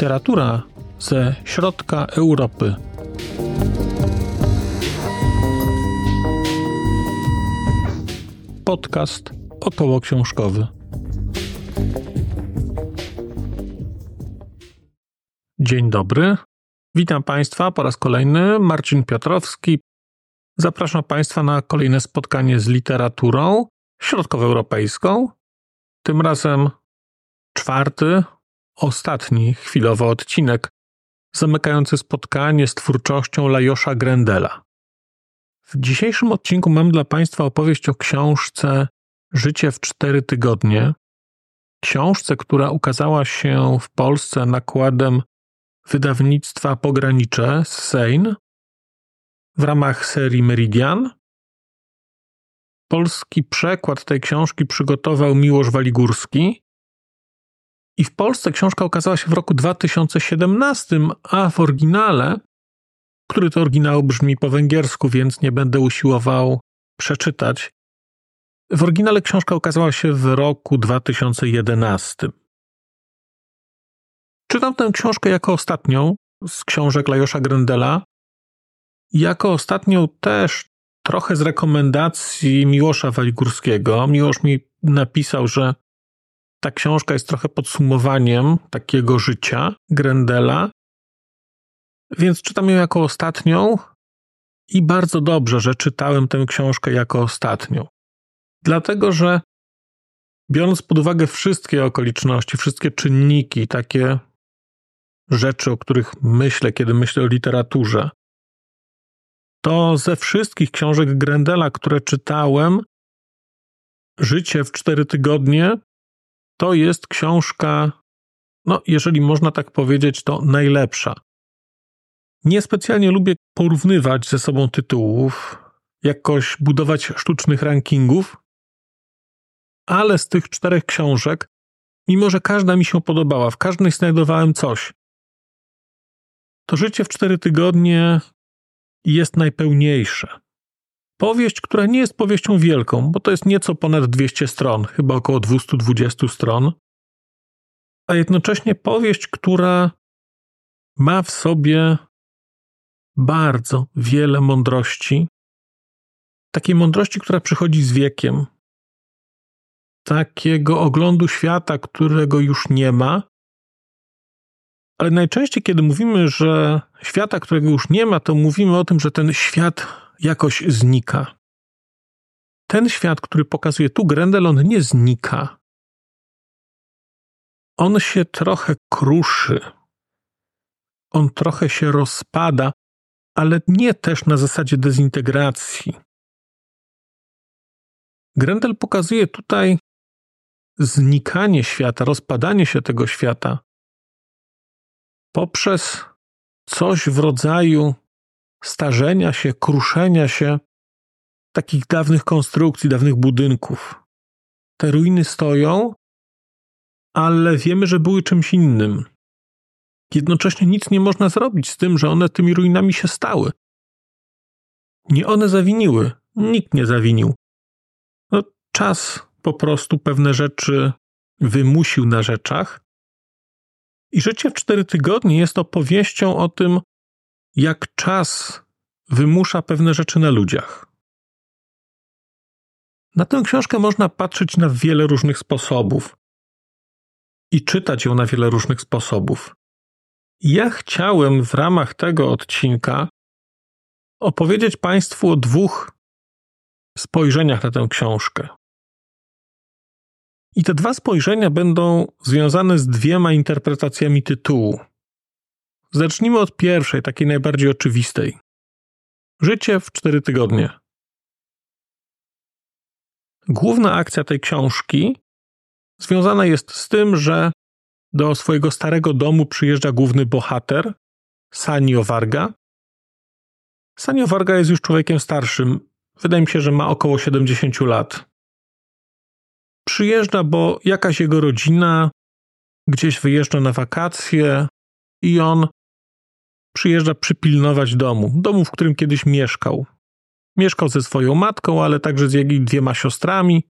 Literatura ze środka Europy. Podcast około książkowy. Dzień dobry. Witam Państwa po raz kolejny. Marcin Piotrowski. Zapraszam Państwa na kolejne spotkanie z literaturą środkowoeuropejską. Tym razem czwarty, ostatni chwilowo odcinek zamykający spotkanie z twórczością Lajosza Grendela. W dzisiejszym odcinku mam dla Państwa opowieść o książce Życie w cztery tygodnie. Książce, która ukazała się w Polsce nakładem wydawnictwa Pogranicze z Sejn w ramach serii Meridian. Polski przekład tej książki przygotował Miłosz Waligórski. I w Polsce książka ukazała się w roku 2017, a w oryginale, który to oryginał brzmi po węgiersku, więc nie będę usiłował przeczytać. W oryginale książka ukazała się w roku 2011. Czytam tę książkę jako ostatnią z książek Lajosza Grendela. Jako ostatnią też trochę z rekomendacji Miłosza Waligórskiego. Miłosz mi napisał, że ta książka jest trochę podsumowaniem takiego życia Grendela, więc czytam ją jako ostatnią i bardzo dobrze, że czytałem tę książkę jako ostatnią. Dlatego, że biorąc pod uwagę wszystkie okoliczności, wszystkie czynniki, takie rzeczy, o których myślę, kiedy myślę o literaturze, to ze wszystkich książek Grendela, które czytałem, Życie w cztery tygodnie to jest książka, no jeżeli można tak powiedzieć, to najlepsza. Niespecjalnie lubię porównywać ze sobą tytułów, jakoś budować sztucznych rankingów, ale z tych czterech książek, mimo że każda mi się podobała, w każdej znajdowałem coś, to życie w cztery tygodnie jest najpełniejsze. Powieść, która nie jest powieścią wielką, bo to jest nieco ponad 200 stron, chyba około 220 stron, a jednocześnie powieść, która ma w sobie bardzo wiele mądrości, takiej mądrości, która przychodzi z wiekiem, takiego oglądu świata, którego już nie ma. Ale najczęściej, kiedy mówimy, że świata, którego już nie ma, to mówimy o tym, że ten świat jakoś znika. Ten świat, który pokazuje tu Grendel, on nie znika. On się trochę kruszy. On trochę się rozpada, ale nie też na zasadzie dezintegracji. Grendel pokazuje tutaj znikanie świata, rozpadanie się tego świata poprzez coś w rodzaju starzenia się, kruszenia się takich dawnych konstrukcji, dawnych budynków. Te ruiny stoją, ale wiemy, że były czymś innym. Jednocześnie nic nie można zrobić z tym, że one tymi ruinami się stały. Nie one zawiniły, nikt nie zawinił. No, czas po prostu pewne rzeczy wymusił na rzeczach. I życie w cztery tygodnie jest opowieścią o tym, jak czas wymusza pewne rzeczy na ludziach. Na tę książkę można patrzeć na wiele różnych sposobów i czytać ją na wiele różnych sposobów. Ja chciałem w ramach tego odcinka opowiedzieć Państwu o dwóch spojrzeniach na tę książkę. I te dwa spojrzenia będą związane z dwiema interpretacjami tytułu. Zacznijmy od pierwszej, takiej najbardziej oczywistej. Życie w cztery tygodnie. Główna akcja tej książki związana jest z tym, że do swojego starego domu przyjeżdża główny bohater, Sanio Varga. Sanio Varga jest już człowiekiem starszym. Wydaje mi się, że ma około 70 lat. Przyjeżdża, bo jakaś jego rodzina gdzieś wyjeżdża na wakacje i on przyjeżdża przypilnować domu, domu, w którym kiedyś mieszkał. Mieszkał ze swoją matką, ale także z jej dwiema siostrami.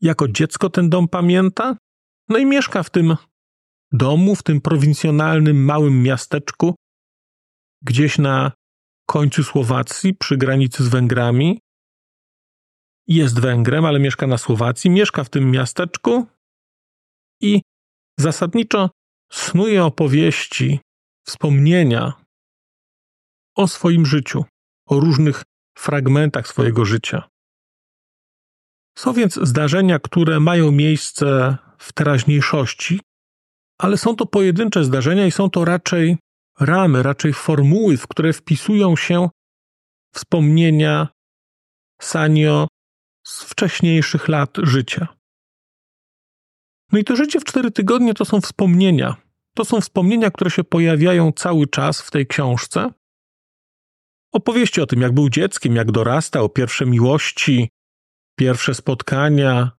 Jako dziecko ten dom pamięta, no i mieszka w tym domu w tym prowincjonalnym małym miasteczku, gdzieś na końcu Słowacji, przy granicy z Węgrami. Jest Węgrem, ale mieszka na Słowacji, mieszka w tym miasteczku i zasadniczo snuje opowieści, wspomnienia o swoim życiu, o różnych fragmentach swojego życia. Są więc zdarzenia, które mają miejsce w teraźniejszości, ale są to pojedyncze zdarzenia i są to raczej ramy, raczej formuły, w które wpisują się wspomnienia Sanio z wcześniejszych lat życia. No i to życie w cztery tygodnie to są wspomnienia. To są wspomnienia, które się pojawiają cały czas w tej książce. Opowieści o tym, jak był dzieckiem, jak dorastał, pierwsze miłości, pierwsze spotkania,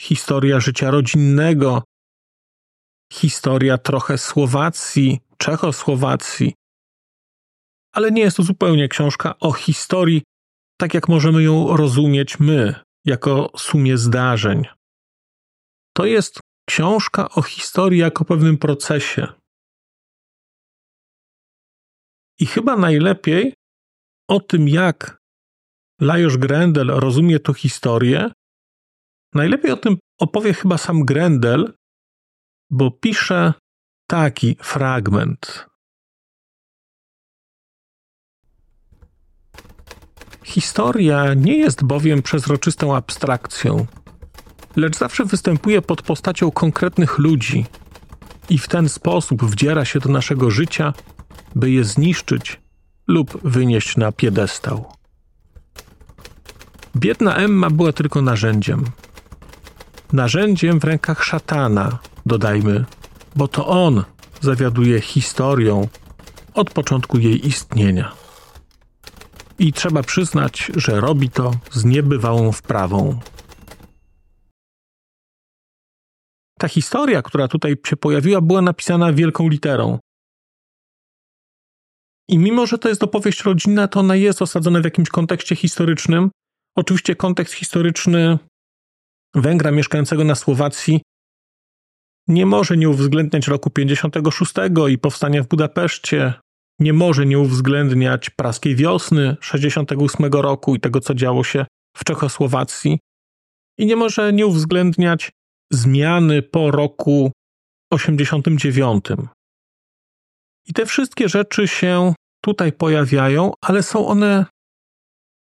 historia życia rodzinnego, historia trochę Słowacji, Czechosłowacji. Ale nie jest to zupełnie książka o historii, tak jak możemy ją rozumieć my, jako sumie zdarzeń. To jest książka o historii jako pewnym procesie. I chyba najlepiej o tym, jak Lajos Grendel rozumie tę historię, najlepiej o tym opowie chyba sam Grendel, bo pisze taki fragment. Historia nie jest bowiem przezroczystą abstrakcją, lecz zawsze występuje pod postacią konkretnych ludzi i w ten sposób wdziera się do naszego życia, by je zniszczyć lub wynieść na piedestał. Biedna Emma była tylko narzędziem. Narzędziem w rękach szatana, dodajmy, bo to on zawiaduje historią od początku jej istnienia. I trzeba przyznać, że robi to z niebywałą wprawą. Ta historia, która tutaj się pojawiła, była napisana wielką literą. I mimo, że to jest opowieść rodzinna, to ona jest osadzona w jakimś kontekście historycznym. Oczywiście kontekst historyczny Węgra mieszkającego na Słowacji nie może nie uwzględniać roku 56 i powstania w Budapeszcie, nie może nie uwzględniać praskiej wiosny 68 roku i tego, co działo się w Czechosłowacji, i nie może nie uwzględniać zmiany po roku 89. I te wszystkie rzeczy się tutaj pojawiają, ale są one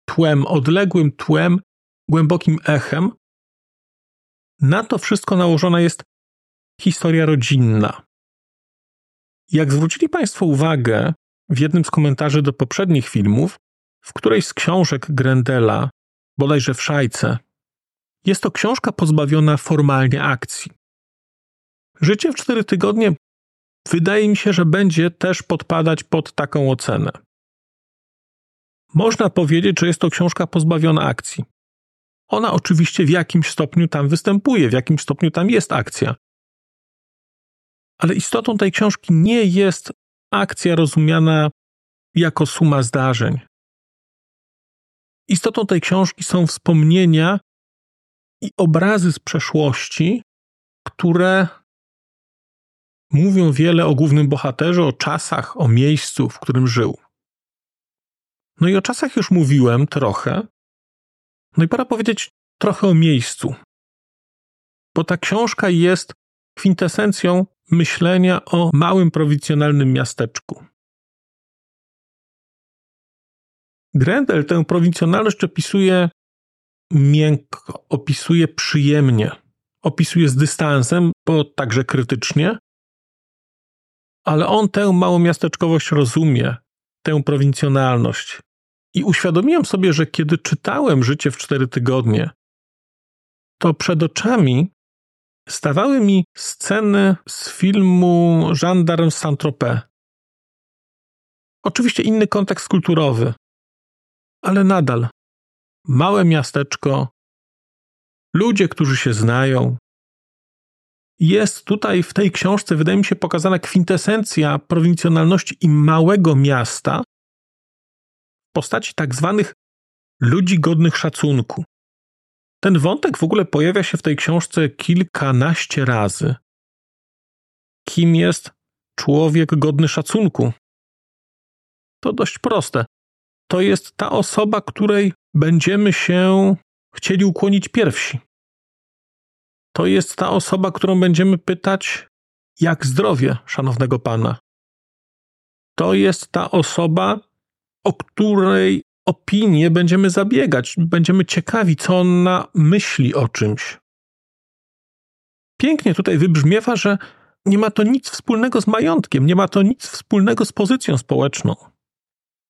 tłem, odległym tłem, głębokim echem. Na to wszystko nałożona jest historia rodzinna. Jak zwrócili Państwo uwagę w jednym z komentarzy do poprzednich filmów, w którejś z książek Grendela, bodajże w Szajce, jest to książka pozbawiona formalnie akcji. Życie w cztery tygodnie wydaje mi się, że będzie też podpadać pod taką ocenę. Można powiedzieć, że jest to książka pozbawiona akcji. Ona oczywiście w jakimś stopniu tam występuje, w jakimś stopniu tam jest akcja. Ale istotą tej książki nie jest akcja rozumiana jako suma zdarzeń. Istotą tej książki są wspomnienia i obrazy z przeszłości, które mówią wiele o głównym bohaterze, o czasach, o miejscu, w którym żył. No i o czasach już mówiłem trochę. No i pora powiedzieć trochę o miejscu. Bo ta książka jest kwintesencją myślenia o małym prowincjonalnym miasteczku. Grendel tę prowincjonalność opisuje miękko, opisuje przyjemnie, opisuje z dystansem, bo także krytycznie, ale on tę małą miasteczkowość rozumie, tę prowincjonalność. I uświadomiłem sobie, że kiedy czytałem Życie w cztery tygodnie, to przed oczami stawały mi sceny z filmu Gendarme Saint-Tropez. Oczywiście inny kontekst kulturowy, ale nadal małe miasteczko, ludzie, którzy się znają. Jest tutaj w tej książce, wydaje mi się, pokazana kwintesencja prowincjonalności i małego miasta w postaci tak zwanych ludzi godnych szacunku. Ten wątek w ogóle pojawia się w tej książce kilkanaście razy. kim jest człowiek godny szacunku? To dość proste. To jest ta osoba, której będziemy się chcieli ukłonić pierwsi. To jest ta osoba, którą będziemy pytać, jak zdrowie szanownego pana. To jest ta osoba, o której opinię będziemy zabiegać, będziemy ciekawi, co ona myśli o czymś. Pięknie tutaj wybrzmiewa, że nie ma to nic wspólnego z majątkiem, nie ma to nic wspólnego z pozycją społeczną.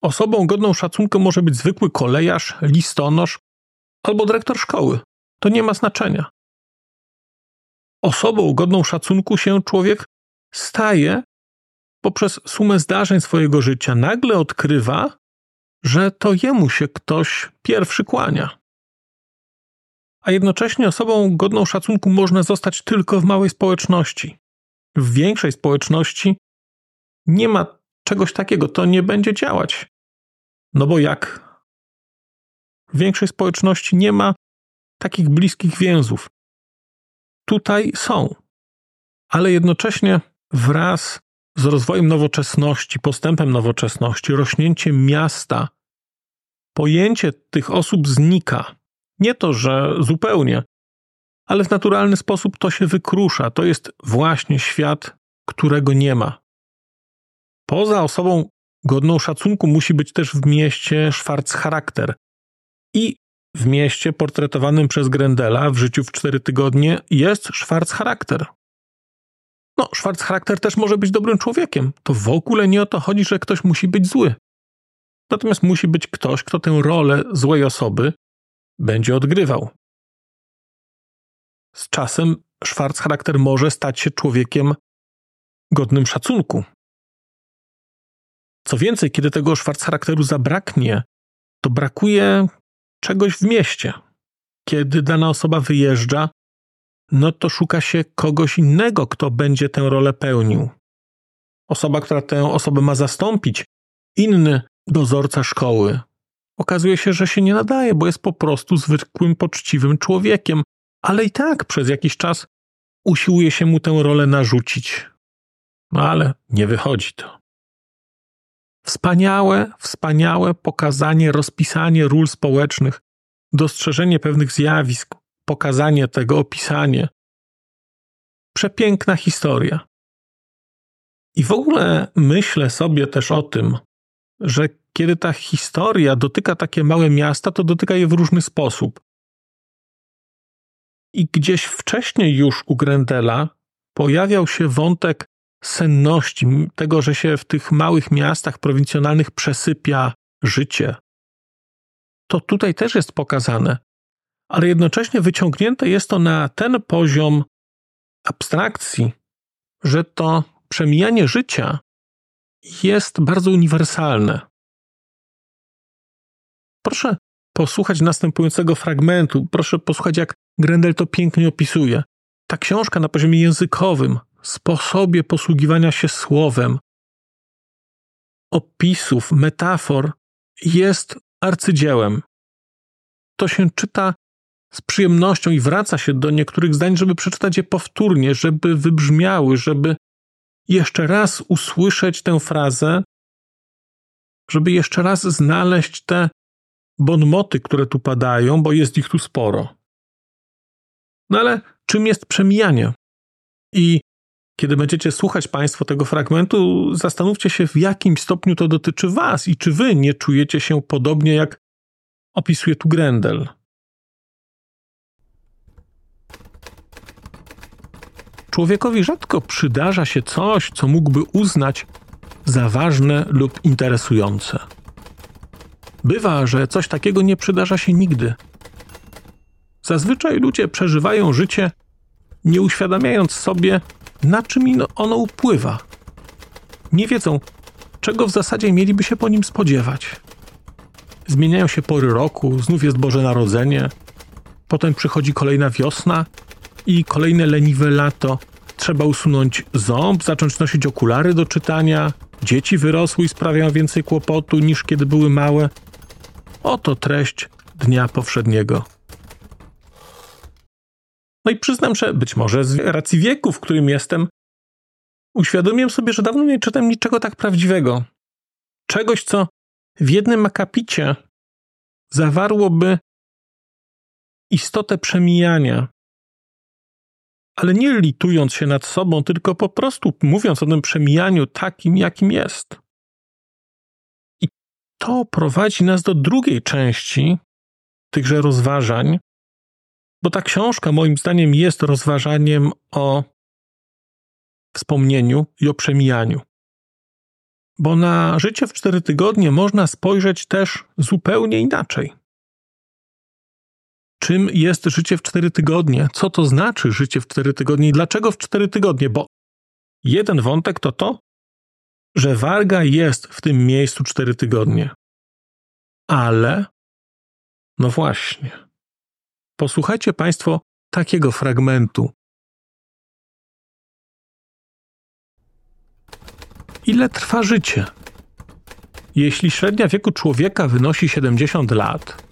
Osobą godną szacunku może być zwykły kolejarz, listonosz albo dyrektor szkoły. To nie ma znaczenia. Osobą godną szacunku się człowiek staje poprzez sumę zdarzeń swojego życia. Nagle odkrywa, że to jemu się ktoś pierwszy kłania. A jednocześnie osobą godną szacunku można zostać tylko w małej społeczności. W większej społeczności nie ma czegoś takiego, to nie będzie działać. No bo jak? Większej społeczności nie ma takich bliskich więzów. Tutaj są, ale jednocześnie wraz z rozwojem nowoczesności, postępem nowoczesności, rośnięciem miasta, pojęcie tych osób znika. Nie to, że zupełnie, ale w naturalny sposób to się wykrusza. To jest właśnie świat, którego nie ma. Poza osobą godną szacunku musi być też w mieście charakter. I w mieście portretowanym przez Grendela w życiu w cztery tygodnie jest charakter. No, charakter też może być dobrym człowiekiem. To w ogóle nie o to chodzi, że ktoś musi być zły. Natomiast musi być ktoś, kto tę rolę złej osoby będzie odgrywał. Z czasem charakter może stać się człowiekiem godnym szacunku. Co więcej, kiedy tego charakteru zabraknie, to brakuje czegoś w mieście. Kiedy dana osoba wyjeżdża, no to szuka się kogoś innego, kto będzie tę rolę pełnił. Osoba, która tę osobę ma zastąpić, inny dozorca szkoły. Okazuje się, że się nie nadaje, bo jest po prostu zwykłym, poczciwym człowiekiem, ale i tak przez jakiś czas usiłuje się mu tę rolę narzucić. No ale nie wychodzi to. Wspaniałe, wspaniałe pokazanie, rozpisanie ról społecznych, dostrzeżenie pewnych zjawisk, pokazanie tego, opisanie. Przepiękna historia. I w ogóle myślę sobie też o tym, że kiedy ta historia dotyka takie małe miasta, to dotyka je w różny sposób. I gdzieś wcześniej już u Grendela pojawiał się wątek senności, tego, że się w tych małych miastach prowincjonalnych przesypia życie. To tutaj też jest pokazane, ale jednocześnie wyciągnięte jest to na ten poziom abstrakcji, że to przemijanie życia jest bardzo uniwersalne. Proszę posłuchać następującego fragmentu. Proszę posłuchać, jak Grendel to pięknie opisuje. Ta książka na poziomie językowym, sposobie posługiwania się słowem, opisów, metafor jest arcydziełem. To się czyta z przyjemnością i wraca się do niektórych zdań, żeby przeczytać je powtórnie, żeby wybrzmiały, żeby jeszcze raz usłyszeć tę frazę, żeby jeszcze raz znaleźć te bonmoty, które tu padają, bo jest ich tu sporo. No ale czym jest przemijanie? I kiedy będziecie słuchać Państwo tego fragmentu, zastanówcie się, w jakim stopniu to dotyczy Was i czy Wy nie czujecie się podobnie, jak opisuje tu Grendel. Człowiekowi rzadko przydarza się coś, co mógłby uznać za ważne lub interesujące. Bywa, że coś takiego nie przydarza się nigdy. Zazwyczaj ludzie przeżywają życie, nie uświadamiając sobie, na czym ono upływa. Nie wiedzą, czego w zasadzie mieliby się po nim spodziewać. Zmieniają się pory roku, znów jest Boże Narodzenie, potem przychodzi kolejna wiosna i kolejne leniwe lato. Trzeba usunąć ząb, zacząć nosić okulary do czytania. Dzieci wyrosły i sprawiają więcej kłopotu niż kiedy były małe. Oto treść dnia powszedniego. No i przyznam, że być może z racji wieku, w którym jestem, uświadomiłem sobie, że dawno nie czytam niczego tak prawdziwego. Czegoś, co w jednym akapicie zawarłoby istotę przemijania, ale nie litując się nad sobą, tylko po prostu mówiąc o tym przemijaniu takim, jakim jest. I to prowadzi nas do drugiej części tychże rozważań, bo ta książka moim zdaniem jest rozważaniem o wspomnieniu i o przemijaniu. Bo na życie w cztery tygodnie można spojrzeć też zupełnie inaczej. Czym jest życie w cztery tygodnie? Co to znaczy życie w cztery tygodnie i dlaczego w cztery tygodnie? Bo jeden wątek to to, że warga jest w tym miejscu cztery tygodnie. Ale, no właśnie, posłuchajcie Państwo takiego fragmentu Ile trwa życie? Jeśli średnia wieku człowieka wynosi 70 lat,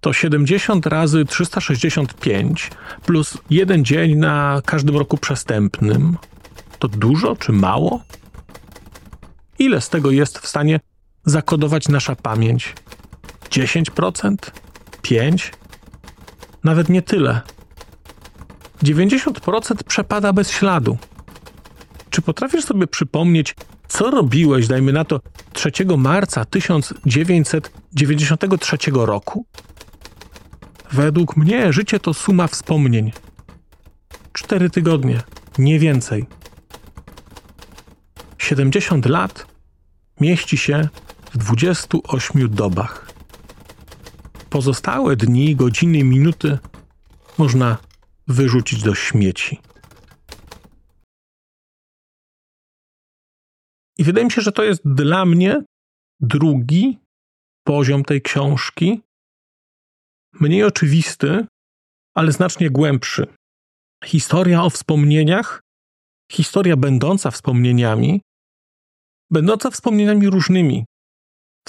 to 70 razy 365 plus jeden dzień na każdym roku przestępnym to dużo czy mało? Ile z tego jest w stanie zakodować nasza pamięć? 10%? 5%? Nawet nie tyle. 90% przepada bez śladu. Czy potrafisz sobie przypomnieć, co robiłeś, dajmy na to, 3 marca 1993 roku? Według mnie życie to suma wspomnień. Cztery tygodnie, nie więcej. 70 lat mieści się w 28 dobach. Pozostałe dni, godziny, minuty można wyrzucić do śmieci. I wydaje mi się, że to jest dla mnie drugi poziom tej książki, mniej oczywisty, ale znacznie głębszy. Historia o wspomnieniach, historia będąca wspomnieniami, będąca wspomnieniami różnymi,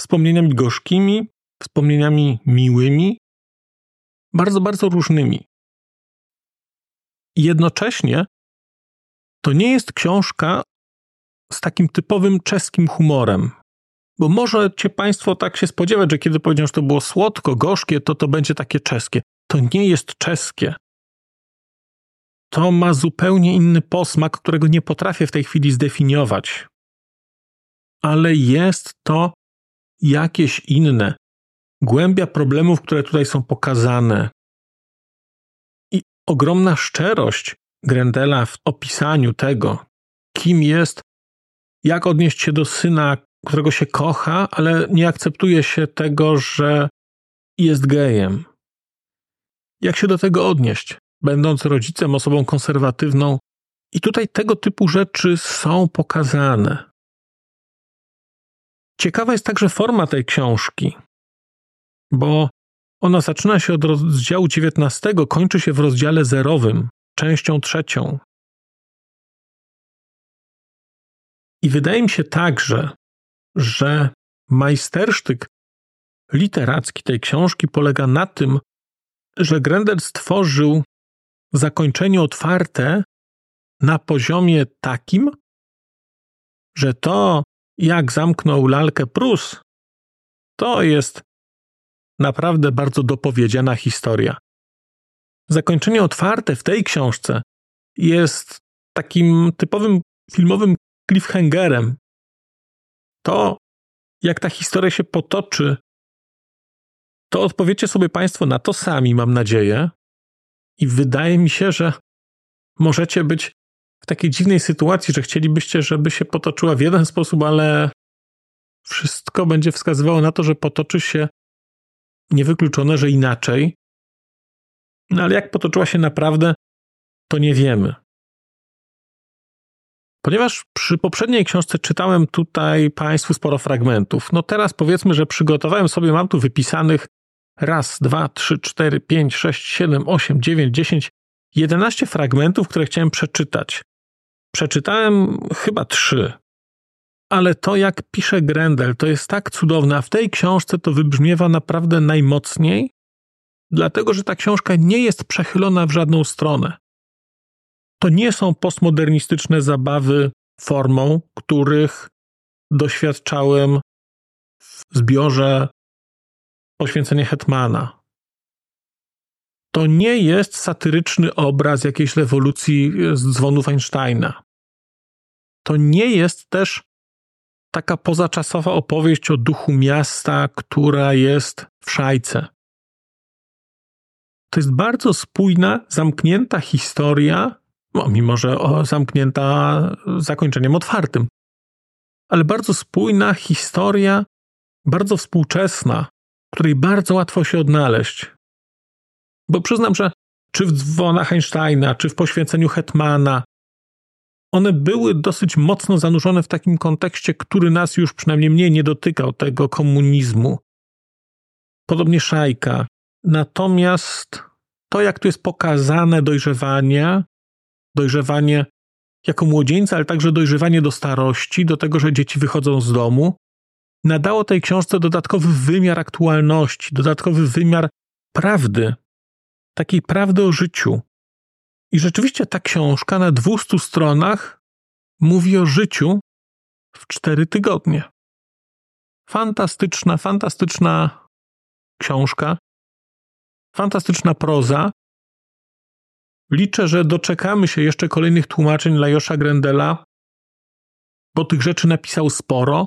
wspomnieniami gorzkimi, wspomnieniami miłymi, bardzo, bardzo różnymi. Jednocześnie to nie jest książka z takim typowym czeskim humorem. Bo możecie Państwo tak się spodziewać, że kiedy powiedział, że to było słodko, gorzkie, to to będzie takie czeskie. To nie jest czeskie. To ma zupełnie inny posmak, którego nie potrafię w tej chwili zdefiniować. Ale jest to jakieś inne. Głębia problemów, które tutaj są pokazane. I ogromna szczerość Grendela w opisaniu tego, kim jest jak odnieść się do syna, którego się kocha, ale nie akceptuje się tego, że jest gejem. Jak się do tego odnieść, będąc rodzicem, osobą konserwatywną? I tutaj tego typu rzeczy są pokazane. Ciekawa jest także forma tej książki, bo ona zaczyna się od rozdziału 19, kończy się w rozdziale zerowym, częścią trzecią. I wydaje mi się także, że majstersztyk literacki tej książki polega na tym, że Grendel stworzył zakończenie otwarte na poziomie takim, że to, jak zamknął lalkę Prus, to jest naprawdę bardzo dopowiedziana historia. Zakończenie otwarte w tej książce jest takim typowym filmowym cliffhangerem. To, jak ta historia się potoczy, to odpowiecie sobie Państwo na to sami, mam nadzieję. I wydaje mi się, że możecie być w takiej dziwnej sytuacji, że chcielibyście, żeby się potoczyła w jeden sposób, ale wszystko będzie wskazywało na to, że potoczy się niewykluczone, że inaczej. No ale jak potoczyła się naprawdę, to nie wiemy. Ponieważ przy poprzedniej książce czytałem tutaj Państwu sporo fragmentów, no teraz powiedzmy, że przygotowałem sobie, mam tu wypisanych raz, dwa, trzy, cztery, pięć, sześć, siedem, osiem, dziewięć, dziesięć, jedenaście fragmentów, które chciałem przeczytać. Przeczytałem chyba trzy. Ale to, jak pisze Grendel, to jest tak cudowne, a w tej książce to wybrzmiewa naprawdę najmocniej, dlatego że ta książka nie jest przechylona w żadną stronę To nie są postmodernistyczne zabawy formą, których doświadczałem w zbiorze Poświęcenie Hetmana. To nie jest satyryczny obraz jakiejś rewolucji z dzwonów Einsteina. To nie jest też taka pozaczasowa opowieść o duchu miasta, która jest w szajce. To jest bardzo spójna, zamknięta historia, no, mimo że zamknięta zakończeniem otwartym, ale bardzo spójna historia, bardzo współczesna, której bardzo łatwo się odnaleźć. Bo przyznam, że czy w dzwonach Einsteina, czy w poświęceniu Hetmana, one były dosyć mocno zanurzone w takim kontekście, który nas już przynajmniej mnie nie dotykał, tego komunizmu. Podobnie Szajka. Natomiast to, jak tu jest pokazane dojrzewanie, dojrzewanie jako młodzieńca, ale także dojrzewanie do starości, do tego, że dzieci wychodzą z domu, nadało tej książce dodatkowy wymiar aktualności, dodatkowy wymiar prawdy, takiej prawdy o życiu. I rzeczywiście ta książka na 200 stronach mówi o życiu w cztery tygodnie. Fantastyczna, fantastyczna książka, fantastyczna proza. Liczę, że doczekamy się jeszcze kolejnych tłumaczeń Lajosza Grendela, bo tych rzeczy napisał sporo,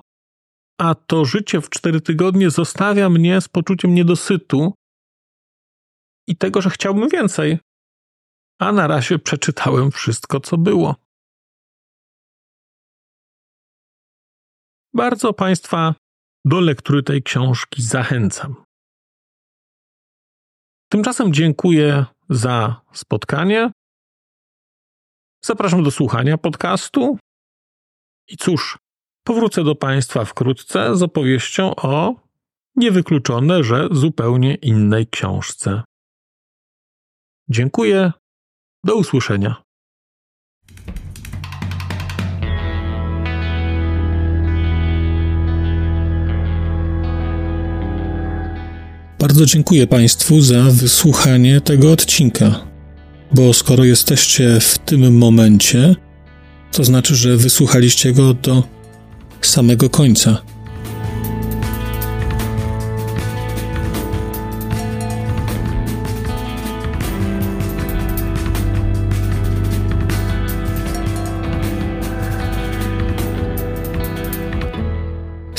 a to życie w cztery tygodnie zostawia mnie z poczuciem niedosytu i tego, że chciałbym więcej. A na razie przeczytałem wszystko, co było. Bardzo Państwa do lektury tej książki zachęcam. Tymczasem dziękuję za spotkanie. Zapraszam do słuchania podcastu. I cóż, powrócę do Państwa wkrótce z opowieścią o niewykluczone, że zupełnie innej książce. Dziękuję. Do usłyszenia. Bardzo dziękuję Państwu za wysłuchanie tego odcinka, bo skoro jesteście w tym momencie, to znaczy, że wysłuchaliście go do samego końca.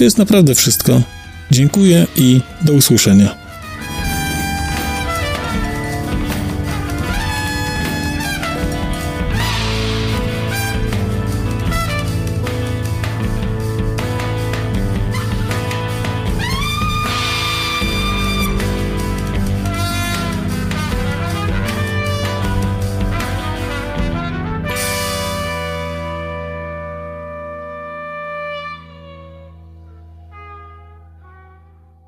To jest naprawdę wszystko. Dziękuję i do usłyszenia.